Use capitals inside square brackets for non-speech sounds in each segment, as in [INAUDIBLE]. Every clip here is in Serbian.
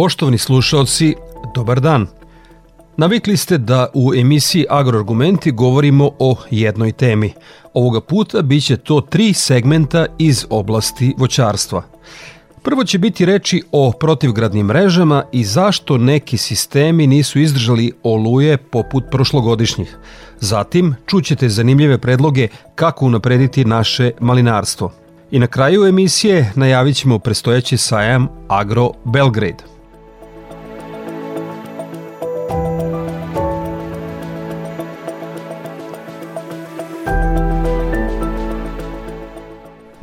Poštovani slušalci, dobar dan. Navikli ste da u emisiji Agroargumenti govorimo o jednoj temi. Ovoga puta biće to tri segmenta iz oblasti voćarstva. Prvo će biti reči o protivgradnim mrežama i zašto neki sistemi nisu izdržali oluje poput prošlogodišnjih. Zatim čućete zanimljive predloge kako unaprediti naše malinarstvo. I na kraju emisije najavit ćemo prestojeći sajam Agro Belgrade.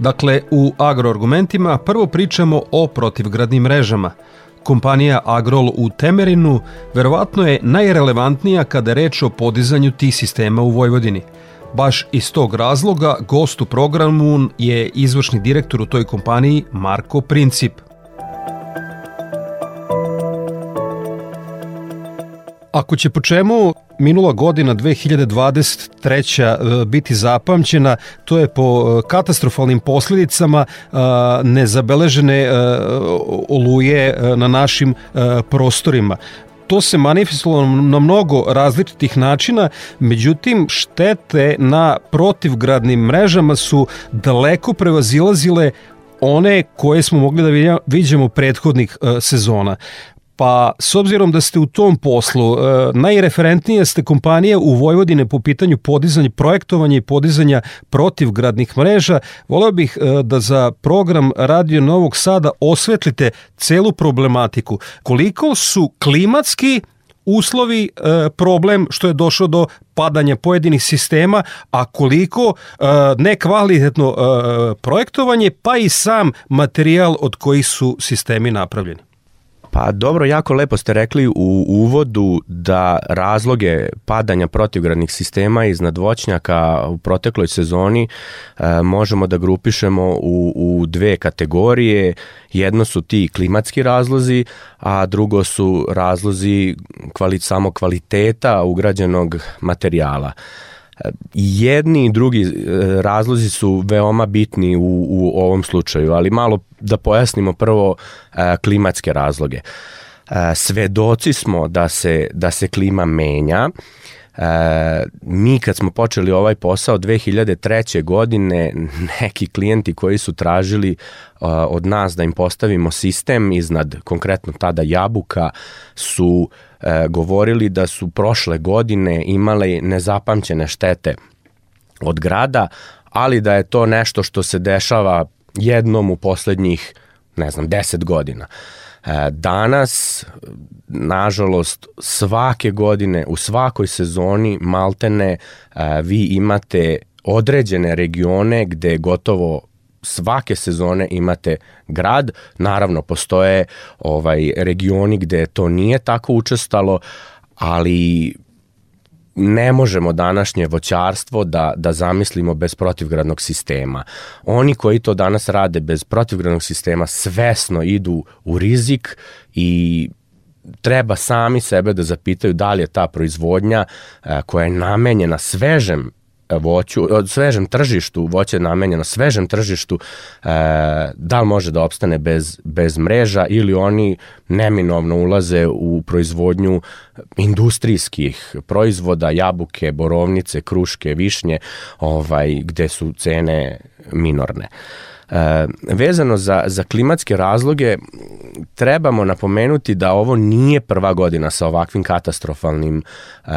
Dakle, u agroargumentima prvo pričamo o protivgradnim mrežama. Kompanija Agrol u Temerinu verovatno je najrelevantnija kada je reč o podizanju tih sistema u Vojvodini. Baš iz tog razloga gost u programu je izvršni direktor u toj kompaniji Marko Princip. Ako će po čemu minula godina 2023. E, biti zapamćena, to je po e, katastrofalnim posledicama e, nezabeležene oluje na našim prostorima to se manifestovalo na mnogo različitih načina, međutim štete na protivgradnim mrežama su daleko prevazilazile one koje smo mogli da vidimo prethodnih sezona. Pa, s obzirom da ste u tom poslu, e, najreferentnije ste kompanija u Vojvodine po pitanju podizanja, projektovanja i podizanja protivgradnih mreža, voleo bih e, da za program Radio Novog Sada osvetlite celu problematiku. Koliko su klimatski uslovi e, problem što je došlo do padanja pojedinih sistema, a koliko nekvalitetno projektovanje, pa i sam materijal od kojih su sistemi napravljeni. Pa dobro, jako lepo ste rekli u uvodu da razloge padanja protivgradnih sistema iznad voćnjaka u protekloj sezoni e, možemo da grupišemo u, u dve kategorije. Jedno su ti klimatski razlozi, a drugo su razlozi kvali, samo kvaliteta ugrađenog materijala. Jedni i drugi e, razlozi su veoma bitni u, u ovom slučaju, ali malo da pojasnimo prvo e, klimatske razloge. E, svedoci smo da se, da se klima menja, E, mi kad smo počeli ovaj posao 2003. godine, neki klijenti koji su tražili od nas da im postavimo sistem iznad konkretno tada jabuka su uh, govorili da su prošle godine imali nezapamćene štete od grada, ali da je to nešto što se dešava jednom u poslednjih, ne znam, 10 godina. E, danas, nažalost, svake godine, u svakoj sezoni maltene e, vi imate određene regione gde gotovo svake sezone imate grad, naravno postoje ovaj regioni gde to nije tako učestalo, ali ne možemo današnje voćarstvo da, da zamislimo bez protivgradnog sistema. Oni koji to danas rade bez protivgradnog sistema svesno idu u rizik i treba sami sebe da zapitaju da li je ta proizvodnja koja je namenjena svežem voću, svežem tržištu, voće je namenjeno svežem tržištu, e, da li može da opstane bez, bez mreža ili oni neminovno ulaze u proizvodnju industrijskih proizvoda, jabuke, borovnice, kruške, višnje, ovaj, gde su cene minorne. E, vezano za, za klimatske razloge, trebamo napomenuti da ovo nije prva godina sa ovakvim katastrofalnim e,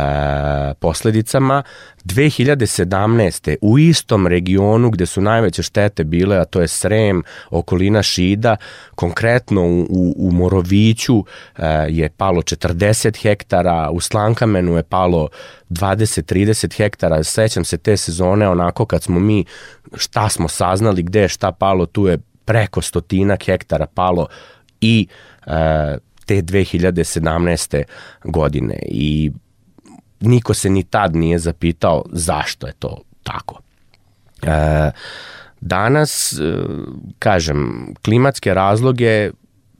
posledicama. 2017. u istom regionu gde su najveće štete bile, a to je Srem, okolina Šida, konkretno u, u, u Moroviću e, je palo 40 hektara, u Slankamenu je palo 20-30 hektara, sećam se te sezone onako kad smo mi šta smo saznali, gde je šta palo, tu je preko stotinak hektara palo i e, te 2017. godine i niko se ni tad nije zapitao zašto je to tako. E, danas, e, kažem, klimatske razloge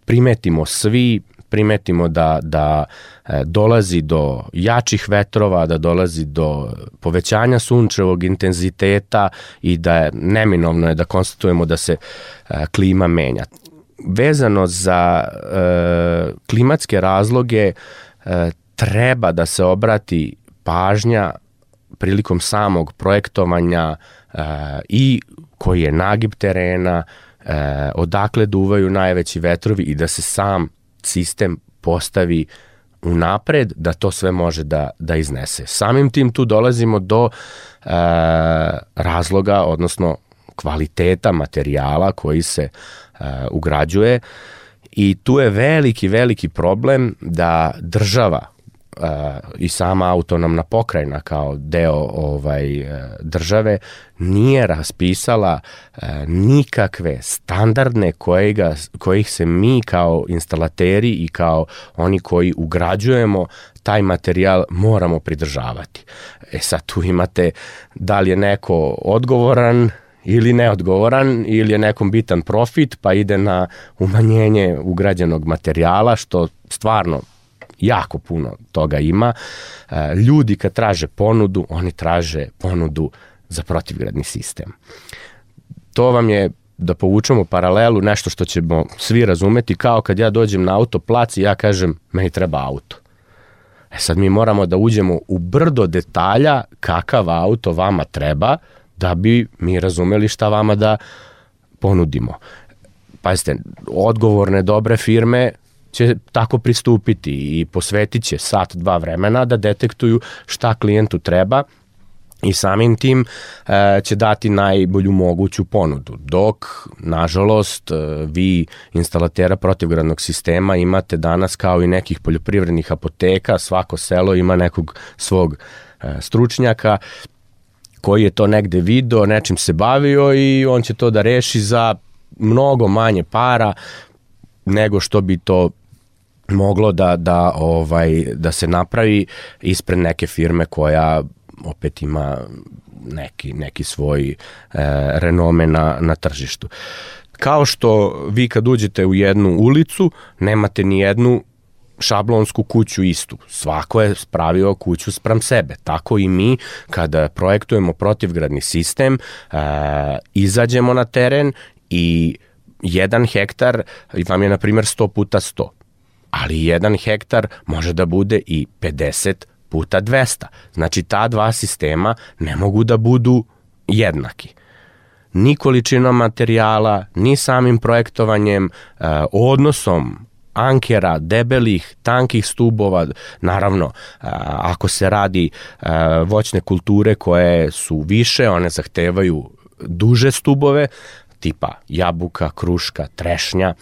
primetimo svi, primetimo da, da e, dolazi do jačih vetrova, da dolazi do povećanja sunčevog intenziteta i da je neminovno je da konstatujemo da se e, klima menja. Vezano za e, klimatske razloge e, treba da se obrati pažnja prilikom samog projektovanja e, i koji je nagib terena, e, odakle duvaju najveći vetrovi i da se sam sistem postavi unapred da to sve može da, da iznese. Samim tim tu dolazimo do e, razloga, odnosno kvaliteta materijala koji se e, ugrađuje i tu je veliki, veliki problem da država i sama autonomna pokrajina kao deo ovaj države nije raspisala nikakve standardne kojega, kojih se mi kao instalateri i kao oni koji ugrađujemo taj materijal moramo pridržavati. E sad tu imate da li je neko odgovoran ili neodgovoran ili je nekom bitan profit pa ide na umanjenje ugrađenog materijala što stvarno jako puno toga ima. E, ljudi kad traže ponudu, oni traže ponudu za protivgradni sistem. To vam je da povučemo paralelu, nešto što ćemo svi razumeti, kao kad ja dođem na autoplac i ja kažem, meni treba auto. E sad mi moramo da uđemo u brdo detalja kakav auto vama treba, da bi mi razumeli šta vama da ponudimo. Pazite, odgovorne dobre firme će tako pristupiti i posvetit će sat, dva vremena da detektuju šta klijentu treba i samim tim e, će dati najbolju moguću ponudu. Dok, nažalost, e, vi instalatera protivgradnog sistema imate danas kao i nekih poljoprivrednih apoteka, svako selo ima nekog svog e, stručnjaka koji je to negde video, nečim se bavio i on će to da reši za mnogo manje para nego što bi to moglo da, da, ovaj, da se napravi ispred neke firme koja opet ima neki, neki svoj e, renome na, na tržištu. Kao što vi kad uđete u jednu ulicu, nemate ni jednu šablonsku kuću istu. Svako je spravio kuću sprem sebe. Tako i mi kada projektujemo protivgradni sistem, e, izađemo na teren i jedan hektar vam je na primjer 100 puta 100 ali jedan hektar može da bude i 50 puta 200. Znači ta dva sistema ne mogu da budu jednaki ni količinom materijala, ni samim projektovanjem, e, odnosom ankera, debelih, tankih stubova, naravno, e, ako se radi e, voćne kulture koje su više, one zahtevaju duže stubove, tipa jabuka, kruška, trešnja,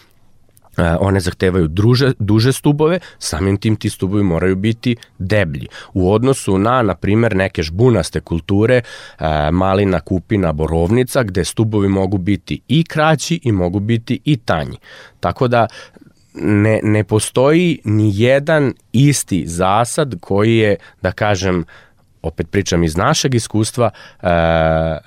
one zahtevaju druže, duže stubove, samim tim ti stubovi moraju biti deblji. U odnosu na, na primer, neke žbunaste kulture, e, malina, kupina, borovnica, gde stubovi mogu biti i kraći i mogu biti i tanji. Tako da ne, ne postoji ni jedan isti zasad koji je, da kažem, opet pričam iz našeg iskustva, e,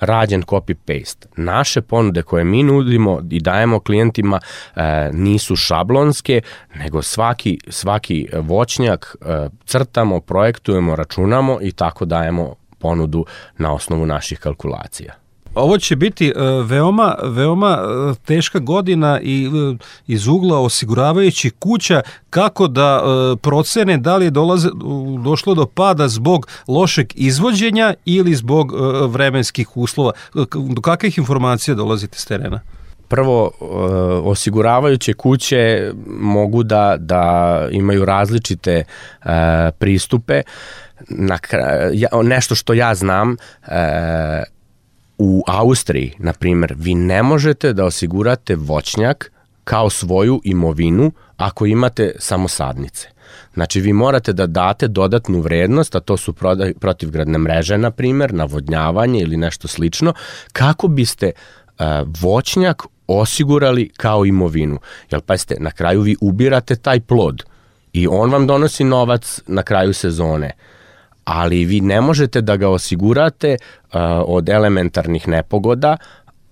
rađen copy-paste. Naše ponude koje mi nudimo i dajemo klijentima e, nisu šablonske, nego svaki, svaki voćnjak e, crtamo, projektujemo, računamo i tako dajemo ponudu na osnovu naših kalkulacija. Ovo će biti e, veoma, veoma e, teška godina i e, iz ugla osiguravajući kuća kako da procene da li je dolaze, došlo do pada zbog lošeg izvođenja ili zbog vremenskih uslova. Do kakvih informacija dolazite s terena? prvo osiguravajuće kuće mogu da da imaju različite e, pristupe na ja, nešto što ja znam e, u Austriji na primer vi ne možete da osigurate voćnjak kao svoju imovinu ako imate samo sadnice. Znači vi morate da date dodatnu vrednost, a to su protivgradne mreže, na primer, navodnjavanje ili nešto slično, kako biste uh, voćnjak osigurali kao imovinu. Jel pa ste, na kraju vi ubirate taj plod i on vam donosi novac na kraju sezone ali vi ne možete da ga osigurate uh, od elementarnih nepogoda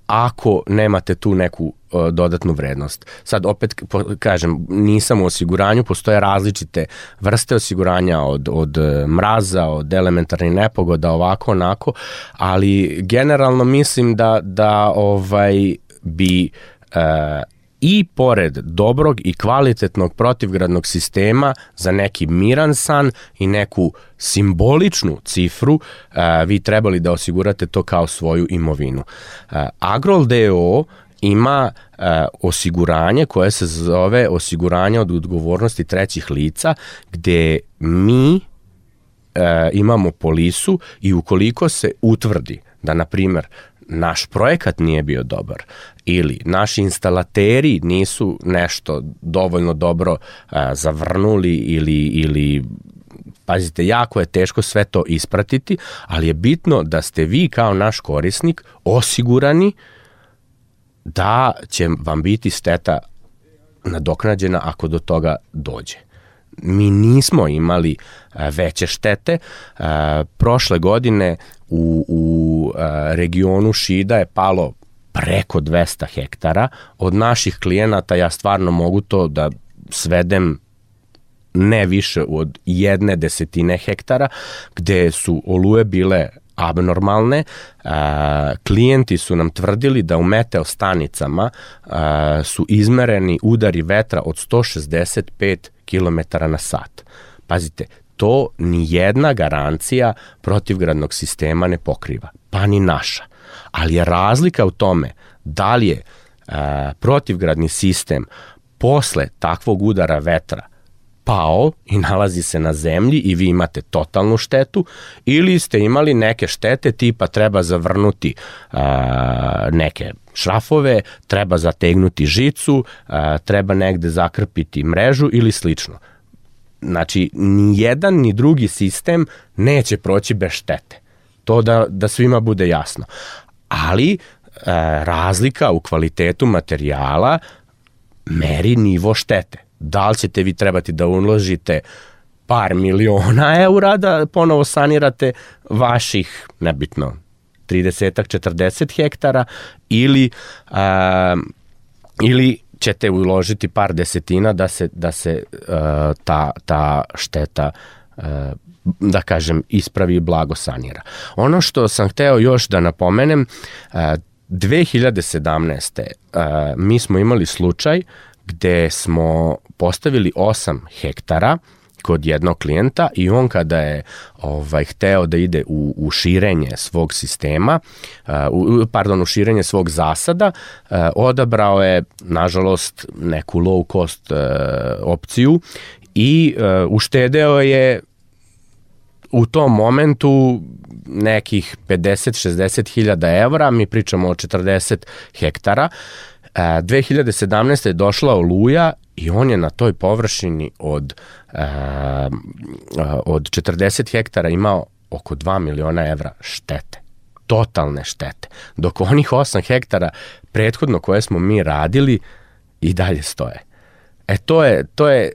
ako nemate tu neku uh, dodatnu vrednost. Sad opet kažem, nisam u osiguranju, postoje različite vrste osiguranja od, od uh, mraza, od elementarnih nepogoda, ovako, onako, ali generalno mislim da, da ovaj bi uh, i pored dobrog i kvalitetnog protivgradnog sistema za neki miran san i neku simboličnu cifru, uh, vi trebali da osigurate to kao svoju imovinu. Uh, Agrol DO ima uh, osiguranje koje se zove osiguranje od odgovornosti trećih lica, gde mi uh, imamo polisu i ukoliko se utvrdi da, na primer, naš projekat nije bio dobar ili naši instalateri nisu nešto dovoljno dobro a, zavrnuli ili, ili Pazite, jako je teško sve to ispratiti, ali je bitno da ste vi kao naš korisnik osigurani da će vam biti steta nadoknađena ako do toga dođe. Mi nismo imali veće štete. Prošle godine u, u regionu Šida je palo preko 200 hektara. Od naših klijenata ja stvarno mogu to da svedem ne više od jedne desetine hektara, gde su oluje bile abnormalne. Klijenti su nam tvrdili da u meteo stanicama su izmereni udari vetra od 165 km na sat. Pazite, to ni jedna garancija protivgradnog sistema ne pokriva, pa ni naša. Ali je razlika u tome da li je e, protivgradni sistem posle takvog udara vetra pao i nalazi se na zemlji i vi imate totalnu štetu ili ste imali neke štete tipa treba zavrnuti a, neke šrafove, treba zategnuti žicu, a, treba negde zakrpiti mrežu ili slično. Znači, ni jedan ni drugi sistem neće proći bez štete. To da, da svima bude jasno. Ali, e, razlika u kvalitetu materijala meri nivo štete. Da li ćete vi trebati da uložite par miliona [LAUGHS] eura da ponovo sanirate vaših, nebitno, 30-40 hektara ili, a, ili ćete uložiti par desetina da se, da se uh, ta, ta šteta uh, da kažem, ispravi i blago sanira. Ono što sam hteo još da napomenem, 2017. Uh, mi smo imali slučaj gde smo postavili 8 hektara kod jednog klijenta i on kada je ovaj hteo da ide u, u širenje svog sistema, uh, pardon, u širenje svog zasada, uh, odabrao je, nažalost, neku low cost uh, opciju i uh, uštedeo je u tom momentu nekih 50-60 hiljada evra, mi pričamo o 40 hektara, 2017. je došla oluja i on je na toj površini od, uh, od 40 hektara imao oko 2 miliona evra štete totalne štete. Dok onih 8 hektara prethodno koje smo mi radili i dalje stoje. E to je, to je,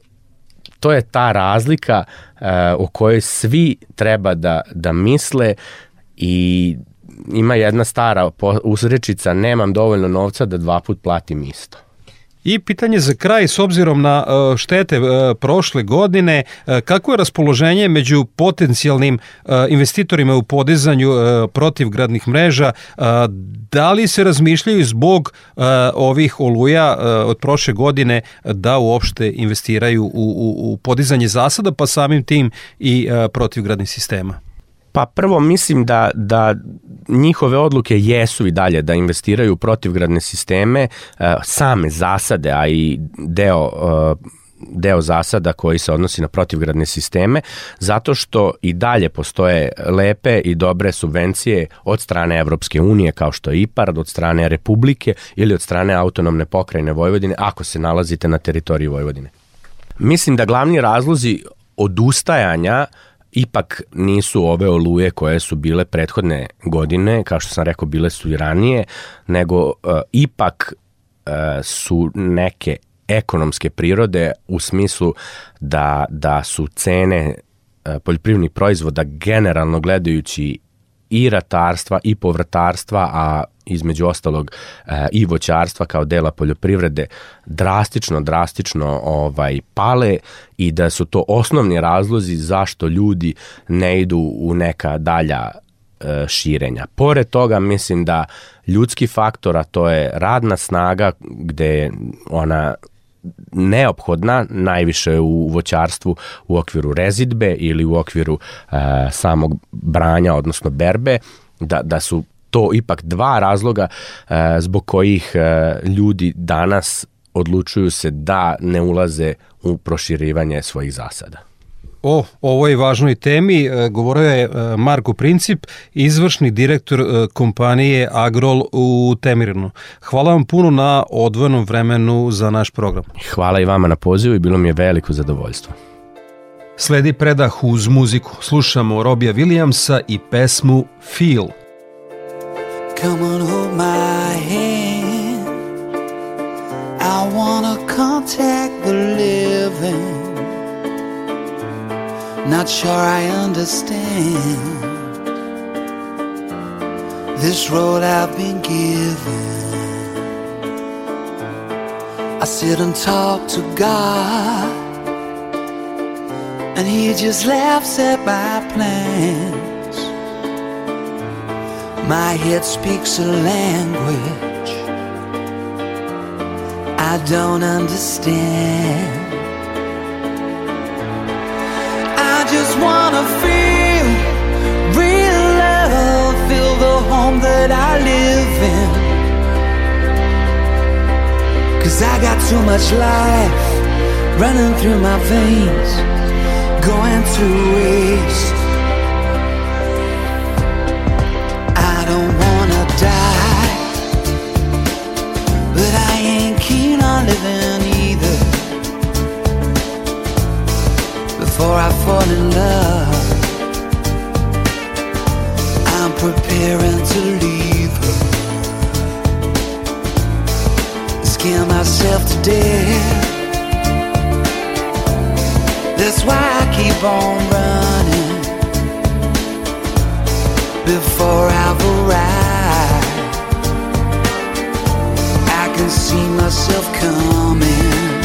to je ta razlika uh, o kojoj svi treba da, da misle i ima jedna stara usrečica, nemam dovoljno novca da dva put platim isto. I pitanje za kraj, s obzirom na e, štete e, prošle godine, e, kako je raspoloženje među potencijalnim investitorima u podizanju protivgradnih mreža? Da li se razmišljaju zbog ovih oluja od prošle godine da uopšte investiraju u, u, u podizanje zasada, pa samim tim i protivgradnih sistema? Pa prvo mislim da, da njihove odluke jesu i dalje da investiraju u protivgradne sisteme, same zasade, a i deo deo zasada koji se odnosi na protivgradne sisteme, zato što i dalje postoje lepe i dobre subvencije od strane Evropske unije, kao što je IPARD, od strane Republike ili od strane autonomne pokrajine Vojvodine, ako se nalazite na teritoriji Vojvodine. Mislim da glavni razlozi odustajanja ipak nisu ove oluje koje su bile prethodne godine, kao što sam rekao, bile su i ranije, nego uh, ipak uh, su neke ekonomske prirode u smislu da, da su cene uh, poljoprivrednih proizvoda generalno gledajući i ratarstva i povrtarstva, a između ostalog e, i voćarstva kao dela poljoprivrede drastično, drastično ovaj pale i da su to osnovni razlozi zašto ljudi ne idu u neka dalja e, širenja. Pored toga mislim da ljudski faktor, a to je radna snaga gde ona neophodna najviše u voćarstvu u okviru rezidbe ili u okviru e, samog branja, odnosno berbe, da, da su to ipak dva razloga e, zbog kojih e, ljudi danas odlučuju se da ne ulaze u proširivanje svojih zasada. O ovoj važnoj temi e, govorio je Marko Princip, izvršni direktor kompanije Agrol u Temirinu. Hvala vam puno na odvojenom vremenu za naš program. Hvala i vama na pozivu i bilo mi je veliko zadovoljstvo. Sledi predah uz muziku. Slušamo Robija Williamsa i pesmu Feel. Come on, hold my hand. I wanna contact the living. Not sure I understand this road I've been given. I sit and talk to God, and He just laughs at my plans. My head speaks a language I don't understand. Just wanna feel real love, feel the home that I live in. Cause I got too much life running through my veins, going to waste. living fall in love. I'm preparing to leave her, scare myself to death. That's why I keep on running before I've arrived can see myself coming.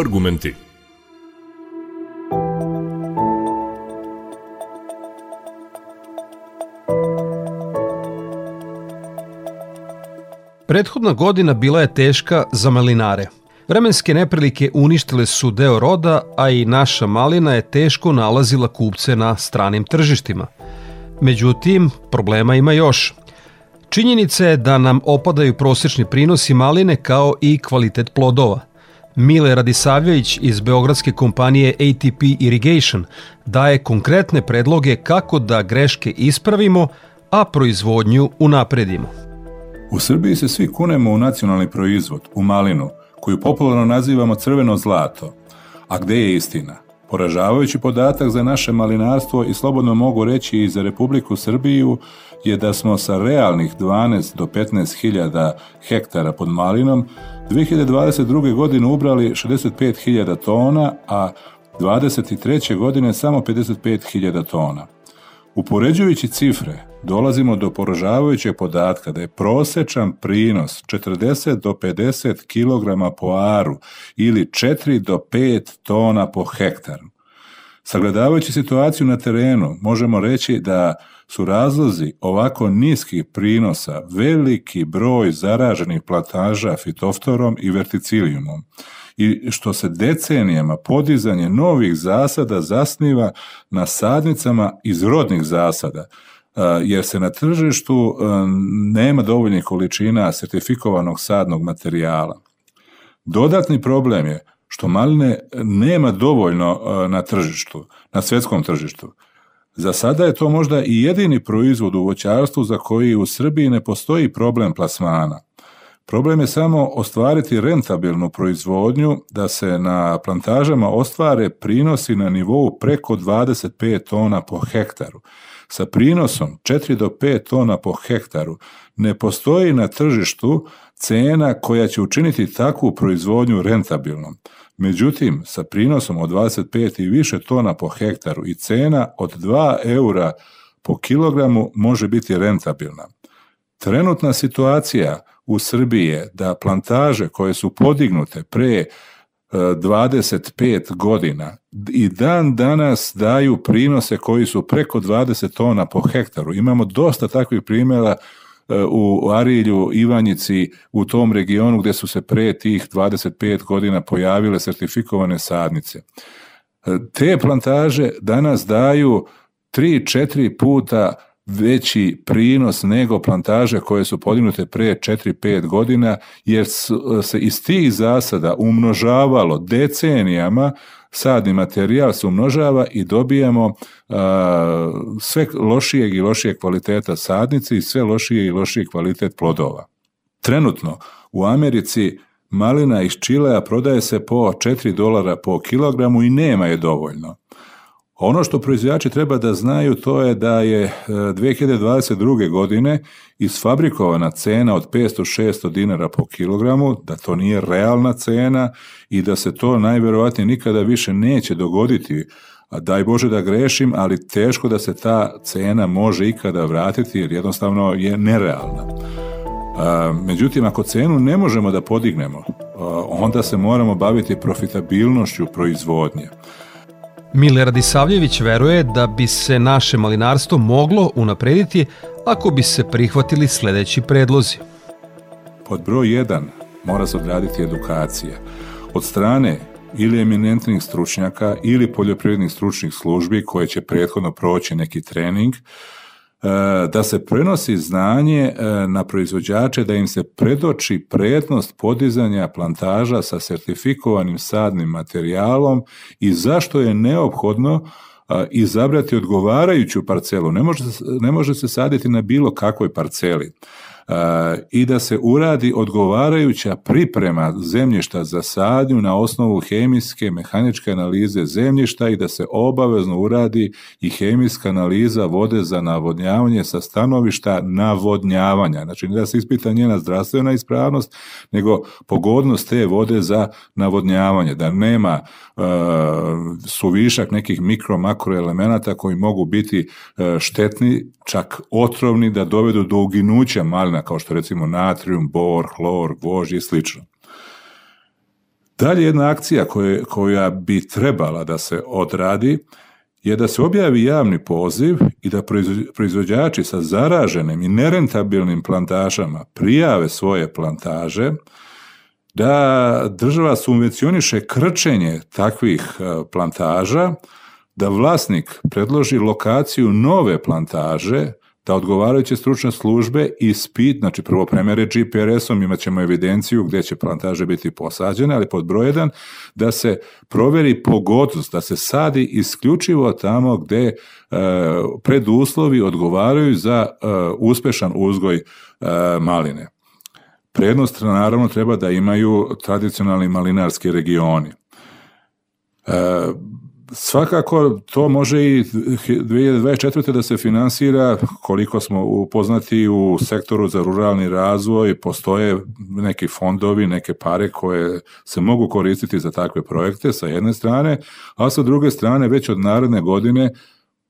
Agroargumenti. Prethodna godina bila je teška za malinare. Vremenske neprilike uništile su deo roda, a i naša malina je teško nalazila kupce na stranim tržištima. Međutim, problema ima još. Činjenica je da nam opadaju prosečni prinosi maline kao i kvalitet plodova. Mile Radisavljević iz beogradske kompanije ATP Irrigation daje konkretne predloge kako da greške ispravimo, a proizvodnju unapredimo. U Srbiji se svi kunemo u nacionalni proizvod, u malinu, koju popularno nazivamo crveno zlato. A gde je istina? Poražavajući podatak za naše malinarstvo i slobodno mogu reći i za Republiku Srbiju je da smo sa realnih 12 do 15 hiljada hektara pod malinom 2022. godine ubrali 65.000 tona, a 23. godine samo 55.000 tona. Upoređujući cifre, dolazimo do poražavajućeg podatka da je prosečan prinos 40 do 50 kg po aru ili 4 do 5 tona po hektaru. Sagledavajući situaciju na terenu, možemo reći da su razlozi ovako niskih prinosa veliki broj zaraženih plataža fitoftorom i verticilijumom i što se decenijama podizanje novih zasada zasniva na sadnicama iz rodnih zasada, jer se na tržištu nema dovoljnih količina sertifikovanog sadnog materijala. Dodatni problem je što maline nema dovoljno na tržištu, na svetskom tržištu. Za sada je to možda i jedini proizvod u voćarstvu za koji u Srbiji ne postoji problem plasmana. Problem je samo ostvariti rentabilnu proizvodnju da se na plantažama ostvare prinosi na nivou preko 25 tona po hektaru. Sa prinosom 4 do 5 tona po hektaru ne postoji na tržištu cena koja će učiniti takvu proizvodnju rentabilnom. Međutim, sa prinosom od 25 i više tona po hektaru i cena od 2 eura po kilogramu može biti rentabilna. Trenutna situacija u Srbiji je da plantaže koje su podignute pre 25 e, godina i dan danas daju prinose koji su preko 20 tona po hektaru. Imamo dosta takvih primjera u Arilju, Ivanjici, u tom regionu gdje su se pre tih 25 godina pojavile sertifikovane sadnice. Te plantaže danas daju 3-4 puta veći prinos nego plantaže koje su podignute pre 4-5 godina, jer se iz tih zasada umnožavalo decenijama sadni materijal se umnožava i dobijamo a, sve lošijeg i lošijeg kvaliteta sadnice i sve lošije i lošiji kvalitet plodova. Trenutno u Americi malina iz Čilea prodaje se po 4 dolara po kilogramu i nema je dovoljno. Ono što proizvođači treba da znaju to je da je 2022. E, godine isfabrikovana cena od 500-600 dinara po kilogramu, da to nije realna cena i da se to najverovatnije nikada više neće dogoditi a daj Bože da grešim, ali teško da se ta cena može ikada vratiti jer jednostavno je nerealna. Međutim, ako cenu ne možemo da podignemo, onda se moramo baviti profitabilnošću proizvodnje. Mile Radisavljević veruje da bi se naše malinarstvo moglo unaprediti ako bi se prihvatili sledeći predlozi. Pod broj 1 mora se odraditi edukacija. Od strane ili eminentnih stručnjaka ili poljoprivrednih stručnih službi koje će prethodno proći neki trening, da se prenosi znanje e, na proizvođače da im se predoči prednost podizanja plantaža sa sertifikovanim sadnim materijalom i zašto je neophodno e, izabrati odgovarajuću parcelu. Ne može, ne može se saditi na bilo kakvoj parceli. I da se uradi odgovarajuća priprema zemljišta za sadnju na osnovu hemijske, mehaničke analize zemljišta i da se obavezno uradi i hemijska analiza vode za navodnjavanje sa stanovišta navodnjavanja. Znači, ne da se ispita njena zdravstvena ispravnost, nego pogodnost te vode za navodnjavanje, da nema uh, suvišak nekih mikro, makro elemenata koji mogu biti uh, štetni, čak otrovni, da dovedu do uginuća malina, kao što recimo natrium, bor, hlor, gvožđ i slično. Dalje jedna akcija koje, koja bi trebala da se odradi je da se objavi javni poziv i da proizvođači sa zaraženim i nerentabilnim plantažama prijave svoje plantaže, da država subvencioniše krčenje takvih e, plantaža, da vlasnik predloži lokaciju nove plantaže da odgovarajuće stručne službe ispit, znači prvo premere GPRS-om, imat ćemo evidenciju gdje će plantaže biti posađene, ali pod broj jedan da se proveri pogodnost, da se sadi isključivo tamo gdje e, preduslovi odgovaraju za e, uspešan uzgoj e, maline. Prednost naravno treba da imaju tradicionalni malinarski regioni. E, Svakako to može i 2024. da se finansira koliko smo upoznati u sektoru za ruralni razvoj, postoje neki fondovi, neke pare koje se mogu koristiti za takve projekte sa jedne strane, a sa druge strane već od naredne godine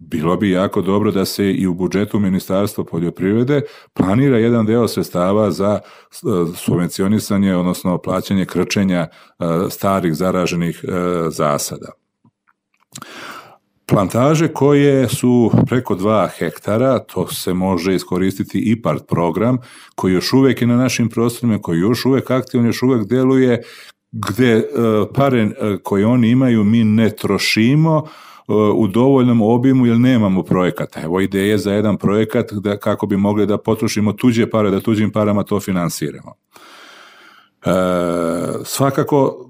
bilo bi jako dobro da se i u budžetu Ministarstva poljoprivrede planira jedan deo sredstava za e, subvencionisanje, odnosno plaćanje krčenja e, starih zaraženih e, zasada. Plantaže koje su preko 2 hektara, to se može iskoristiti IPART program koji još uvek je na našim prostorima, koji još uvek aktivno, još uvek deluje, gde pare koje oni imaju mi ne trošimo u dovoljnom obimu jer nemamo projekata. Evo ideje za jedan projekat da, kako bi mogli da potrošimo tuđe pare, da tuđim parama to finansiramo. E, svakako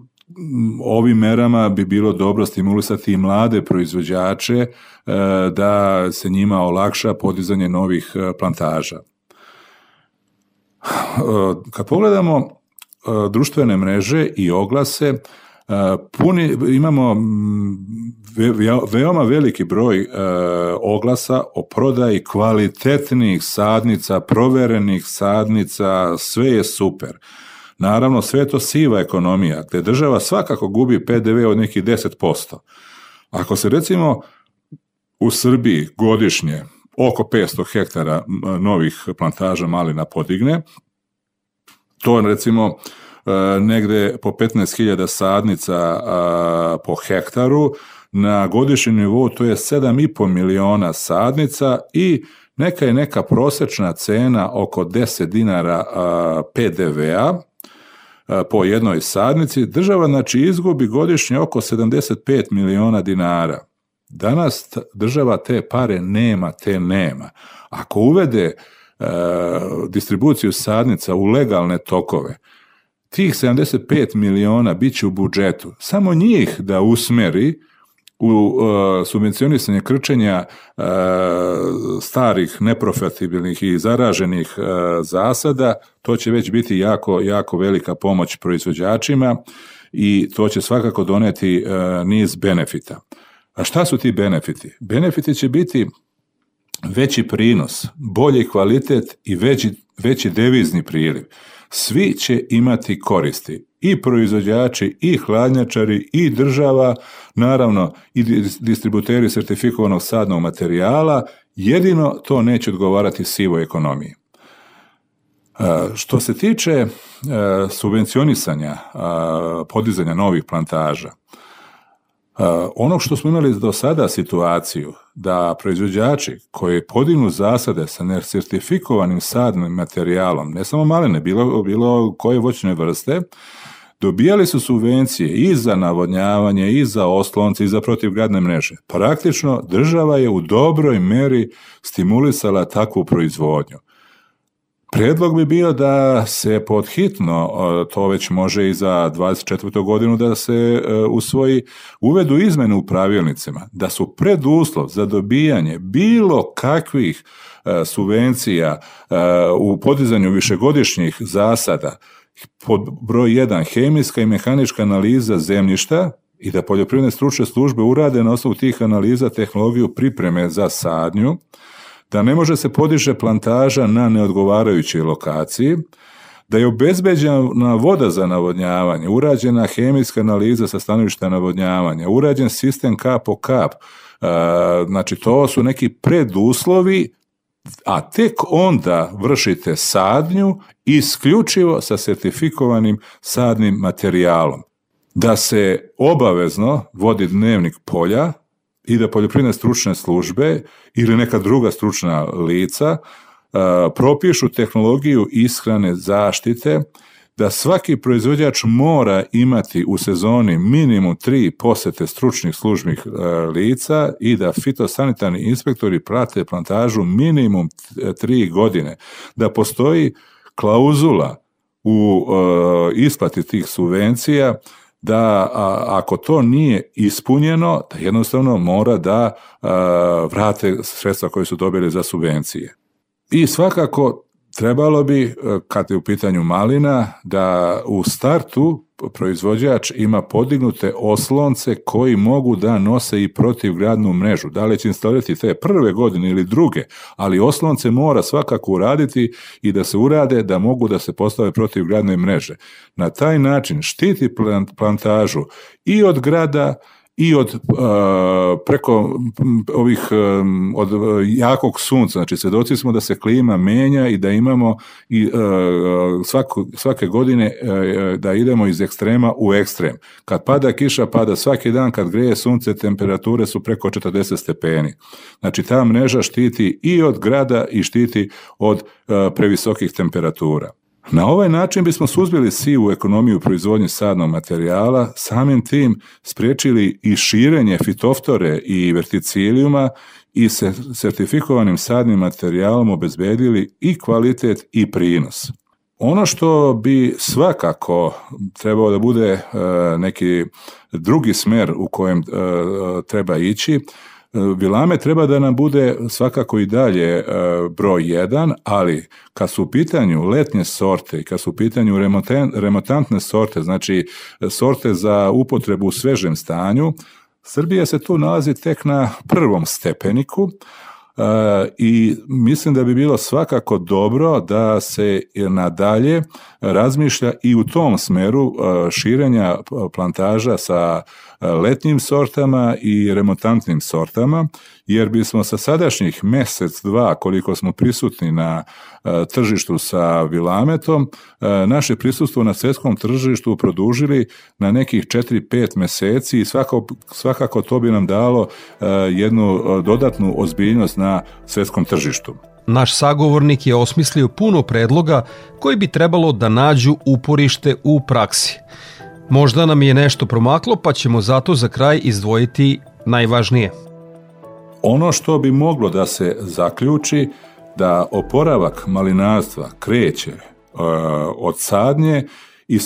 ovim merama bi bilo dobro stimulisati i mlade proizvođače e, da se njima olakša podizanje novih e, plantaža. E, kad pogledamo društvene mreže i oglase, puni, imamo veoma veliki broj oglasa o prodaji kvalitetnih sadnica, proverenih sadnica, sve je super. Naravno, sve je to siva ekonomija, gde država svakako gubi PDV od nekih 10%. Ako se recimo u Srbiji godišnje oko 500 hektara novih plantaža malina podigne, to recimo e, negde po 15.000 sadnica po hektaru, na godišnjem nivou to je 7,5 miliona sadnica i neka je neka prosečna cena oko 10 dinara PDV-a, po jednoj sadnici, država znači izgubi godišnje oko 75 miliona dinara. Danas država te pare nema, te nema. Ako uvede e, distribuciju sadnica u legalne tokove, tih 75 miliona bit će u budžetu. Samo njih da usmeri u uh, subvencionisanje krčenja uh, starih, neprofitabilnih i zaraženih uh, zasada, to će već biti jako, jako velika pomoć proizvođačima i to će svakako doneti niz benefita. A šta su ti benefiti? Benefiti će biti veći prinos, bolji kvalitet i veći, veći devizni priliv. Svi će imati koristi i proizvođači, i hladnjačari, i država, naravno i distributeri sertifikovanog sadnog materijala, jedino to neće odgovarati sivoj ekonomiji. E, što se tiče e, subvencionisanja, podizanja novih plantaža, ono što smo imali do sada situaciju da proizvođači koji podignu zasade sa nesertifikovanim sadnim materijalom, ne samo malene, bilo, bilo koje voćne vrste, dobijali su subvencije i za navodnjavanje, i za oslonce, i za protivgradne mreže. Praktično država je u dobroj meri stimulisala takvu proizvodnju. Predlog bi bio da se pod hitno, e, to već može i za 24. godinu da se e, usvoji, uvedu izmene u pravilnicima, da su preduslov za dobijanje bilo kakvih e, subvencija u podizanju višegodišnjih zasada pod broj 1 hemijska i mehanička analiza zemljišta i da poljoprivredne stručne službe urade na osnovu tih analiza tehnologiju pripreme za sadnju, da ne može se podiže plantaža na neodgovarajućoj lokaciji, da je obezbeđena voda za navodnjavanje, urađena hemijska analiza sa stanovišta navodnjavanja, urađen sistem kap po kap, znači to su neki preduslovi a tek onda vršite sadnju isključivo sa sertifikovanim sadnim materijalom. Da se obavezno vodi dnevnik polja i da poljoprivredne stručne službe ili neka druga stručna lica propišu tehnologiju ishrane zaštite da svaki proizvođač mora imati u sezoni minimum tri posete stručnih služnih lica i da fitosanitarni inspektori prate plantažu minimum tri godine. Da postoji klauzula u isplati tih subvencija da a, ako to nije ispunjeno, da jednostavno mora da a, vrate sredstva koje su dobili za subvencije. I svakako trebalo bi, kad je u pitanju malina, da u startu proizvođač ima podignute oslonce koji mogu da nose i protivgradnu mrežu. Da li će instalirati te prve godine ili druge, ali oslonce mora svakako uraditi i da se urade da mogu da se postave protivgradne mreže. Na taj način štiti plantažu i od grada i od uh, preko ovih um, od jakog sunca, znači svedoci smo da se klima menja i da imamo i uh, svako, svake godine da idemo iz ekstrema u ekstrem. Kad pada kiša, pada svaki dan, kad greje sunce, temperature su preko 40 stepeni. Znači ta mreža štiti i od grada i štiti od previsokih temperatura. Na ovaj način bismo suzbili sivu ekonomiju proizvodnje sadnog materijala, samim tim spriječili i širenje fitoftore i verticilijuma i se sertifikovanim sadnim materijalom obezbedili i kvalitet i prinos. Ono što bi svakako trebao da bude neki drugi smer u kojem treba ići, Vilame treba da nam bude svakako i dalje e, broj jedan, ali kad su u pitanju letnje sorte i kad su u pitanju remotantne sorte, znači sorte za upotrebu u svežem stanju, Srbija se tu nalazi tek na prvom stepeniku, i mislim da bi bilo svakako dobro da se nadalje razmišlja i u tom smeru širenja plantaža sa letnjim sortama i remontantnim sortama, jer bismo sa sadašnjih mesec, dva, koliko smo prisutni na tržištu sa Vilametom, naše prisustvo na svetskom tržištu produžili na nekih 4-5 meseci i svako, svakako to bi nam dalo jednu dodatnu ozbiljnost na svetskom tržištu. Naš sagovornik je osmislio puno predloga koji bi trebalo da nađu uporište u praksi. Možda nam je nešto promaklo, pa ćemo zato za kraj izdvojiti najvažnije. Ono što bi moglo da se zaključi da oporavak malinarstva kreće uh, od sadnje i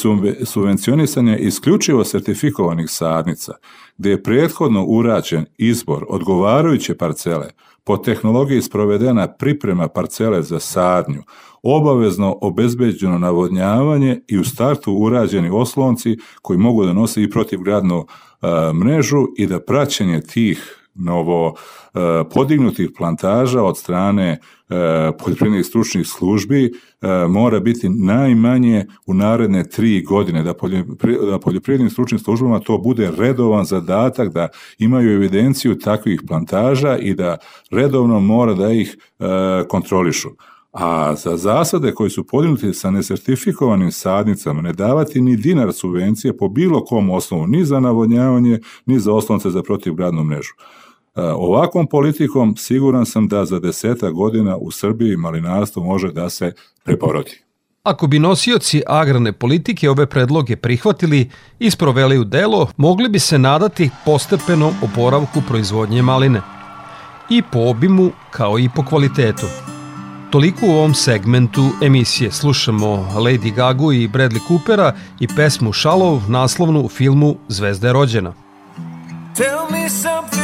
subvencionisanja isključivo sertifikovanih sadnica, gde je prethodno urađen izbor odgovarajuće parcele, po tehnologiji sprovedena priprema parcele za sadnju, obavezno obezbeđeno navodnjavanje i u startu urađeni oslonci koji mogu da nose i protivgradnu mrežu i da praćenje tih novo podignutih plantaža od strane poljoprivrednih stručnih službi mora biti najmanje u naredne tri godine, da, da poljoprivrednim stručnim službama to bude redovan zadatak, da imaju evidenciju takvih plantaža i da redovno mora da ih kontrolišu a za zasade koji su podignuti sa nesertifikovanim sadnicama ne davati ni dinar subvencije po bilo kom osnovu, ni za navodnjavanje, ni za oslonce za protivgradnu mrežu. E, ovakvom politikom siguran sam da za deseta godina u Srbiji malinarstvo može da se preporodi. Ako bi nosioci agrarne politike ove predloge prihvatili i sproveli u delo, mogli bi se nadati postepenom oporavku proizvodnje maline. I po obimu kao i po kvalitetu. Toliko u ovom segmentu emisije. Slušamo Lady Gagu i Bradley Coopera i pesmu Shallow, naslovnu u filmu Zvezda je rođena. Tell me something,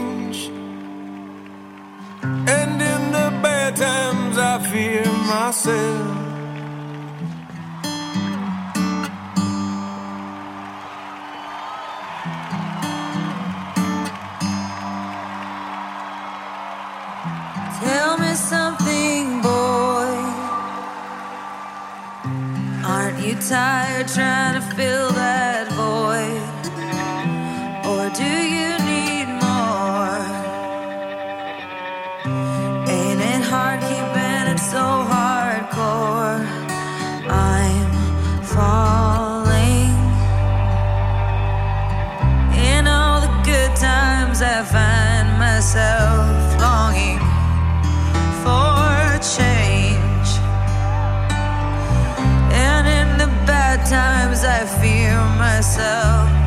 Myself. Tell me something, boy. Aren't you tired trying I fear myself.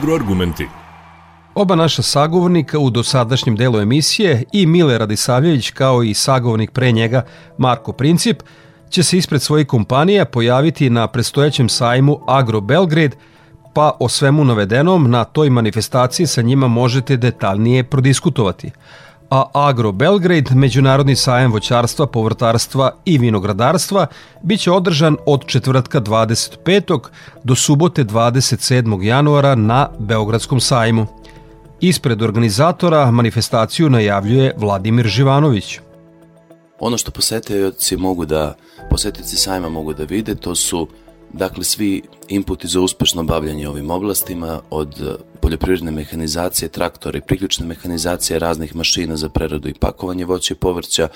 Agroargumenti. Oba naša sagovornika u dosadašnjem delu emisije i Mile Radisavljević kao i sagovornik pre njega Marko Princip će se ispred svojih kompanija pojaviti na prestojećem sajmu Agro Belgrade, pa o svemu navedenom na toj manifestaciji sa njima možete detaljnije prodiskutovati. A Agro Belgrade, međunarodni sajam voćarstva, povrtarstva i vinogradarstva, bit će održan od četvrtka 25. do subote 27. januara na Beogradskom sajmu. Ispred organizatora manifestaciju najavljuje Vladimir Živanović. Ono što posetioci mogu da, posetioci sajma mogu da vide, to su dakle svi inputi za uspešno bavljanje ovim oblastima, od poljoprivredne mehanizacije, traktora i priključne mehanizacije, raznih mašina za preradu i pakovanje voća i povrća,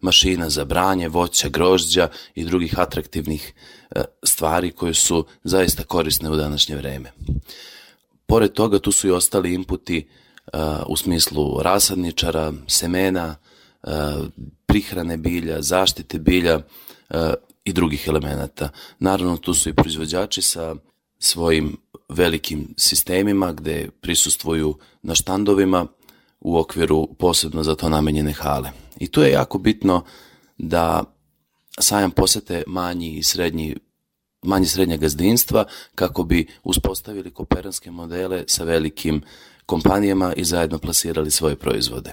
mašina za branje, voća, grožđa i drugih atraktivnih eh, stvari koje su zaista korisne u današnje vreme. Pored toga tu su i ostali inputi uh, u smislu rasadničara, semena, uh, prihrane bilja, zaštite bilja i drugih elemenata. Naravno tu su i proizvođači sa svojim velikim sistemima gde prisustvuju na štandovima u okviru posebno za to namenjene hale. I tu je jako bitno da sajam posete manji i srednji manje srednja gazdinstva kako bi uspostavili kooperanske modele sa velikim kompanijama i zajedno plasirali svoje proizvode.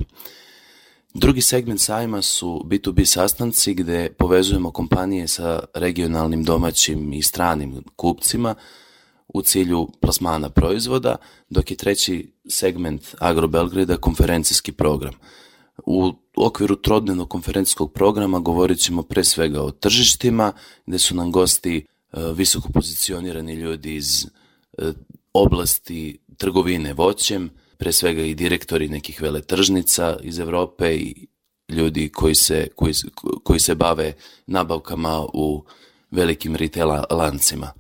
Drugi segment sajma su B2B sastanci gde povezujemo kompanije sa regionalnim domaćim i stranim kupcima u cilju plasmana proizvoda, dok je treći segment Agro Belgrada konferencijski program. U okviru trodnevnog konferencijskog programa govorit ćemo pre svega o tržištima, gde su nam gosti e, visoko pozicionirani ljudi iz e, oblasti trgovine voćem, pre svega i direktori nekih veletržnica iz Evrope i ljudi koji se, koji, koji se bave nabavkama u velikim retail lancima.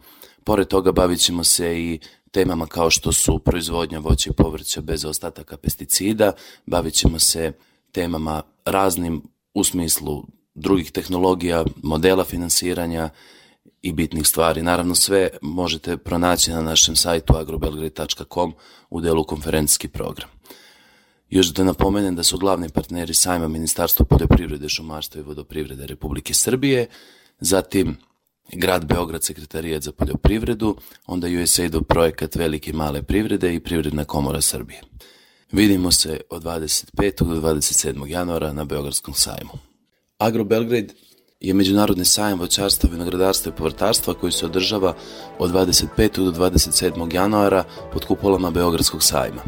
Pored toga bavit ćemo se i temama kao što su proizvodnja voća i povrća bez ostataka pesticida, bavit ćemo se temama raznim u smislu drugih tehnologija, modela finansiranja i bitnih stvari. Naravno sve možete pronaći na našem sajtu agrobelgrade.com u delu konferencijski program. Još da napomenem da su glavni partneri sajma Ministarstvo poljoprivrede, šumarstva i vodoprivrede Republike Srbije, zatim Grad Beograd sekretarijat za poljoprivredu, onda USAID projekat Velike male privrede i Privredna komora Srbije. Vidimo se od 25. do 27. januara na Beogradskom sajmu. Agro Belgrade je međunarodni sajam voćarstva, vinogradarstva i povrtarstva koji se održava od 25. do 27. januara pod kupolama Beogradskog sajma.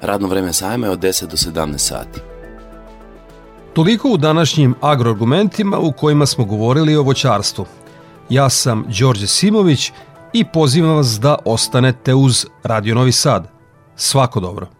Radno vreme sajma je od 10 do 17 sati. Toliko u današnjim agroargumentima u kojima smo govorili o voćarstvu. Ja sam Đorđe Simović i pozivam vas da ostanete uz Radio Novi Sad. Svako dobro.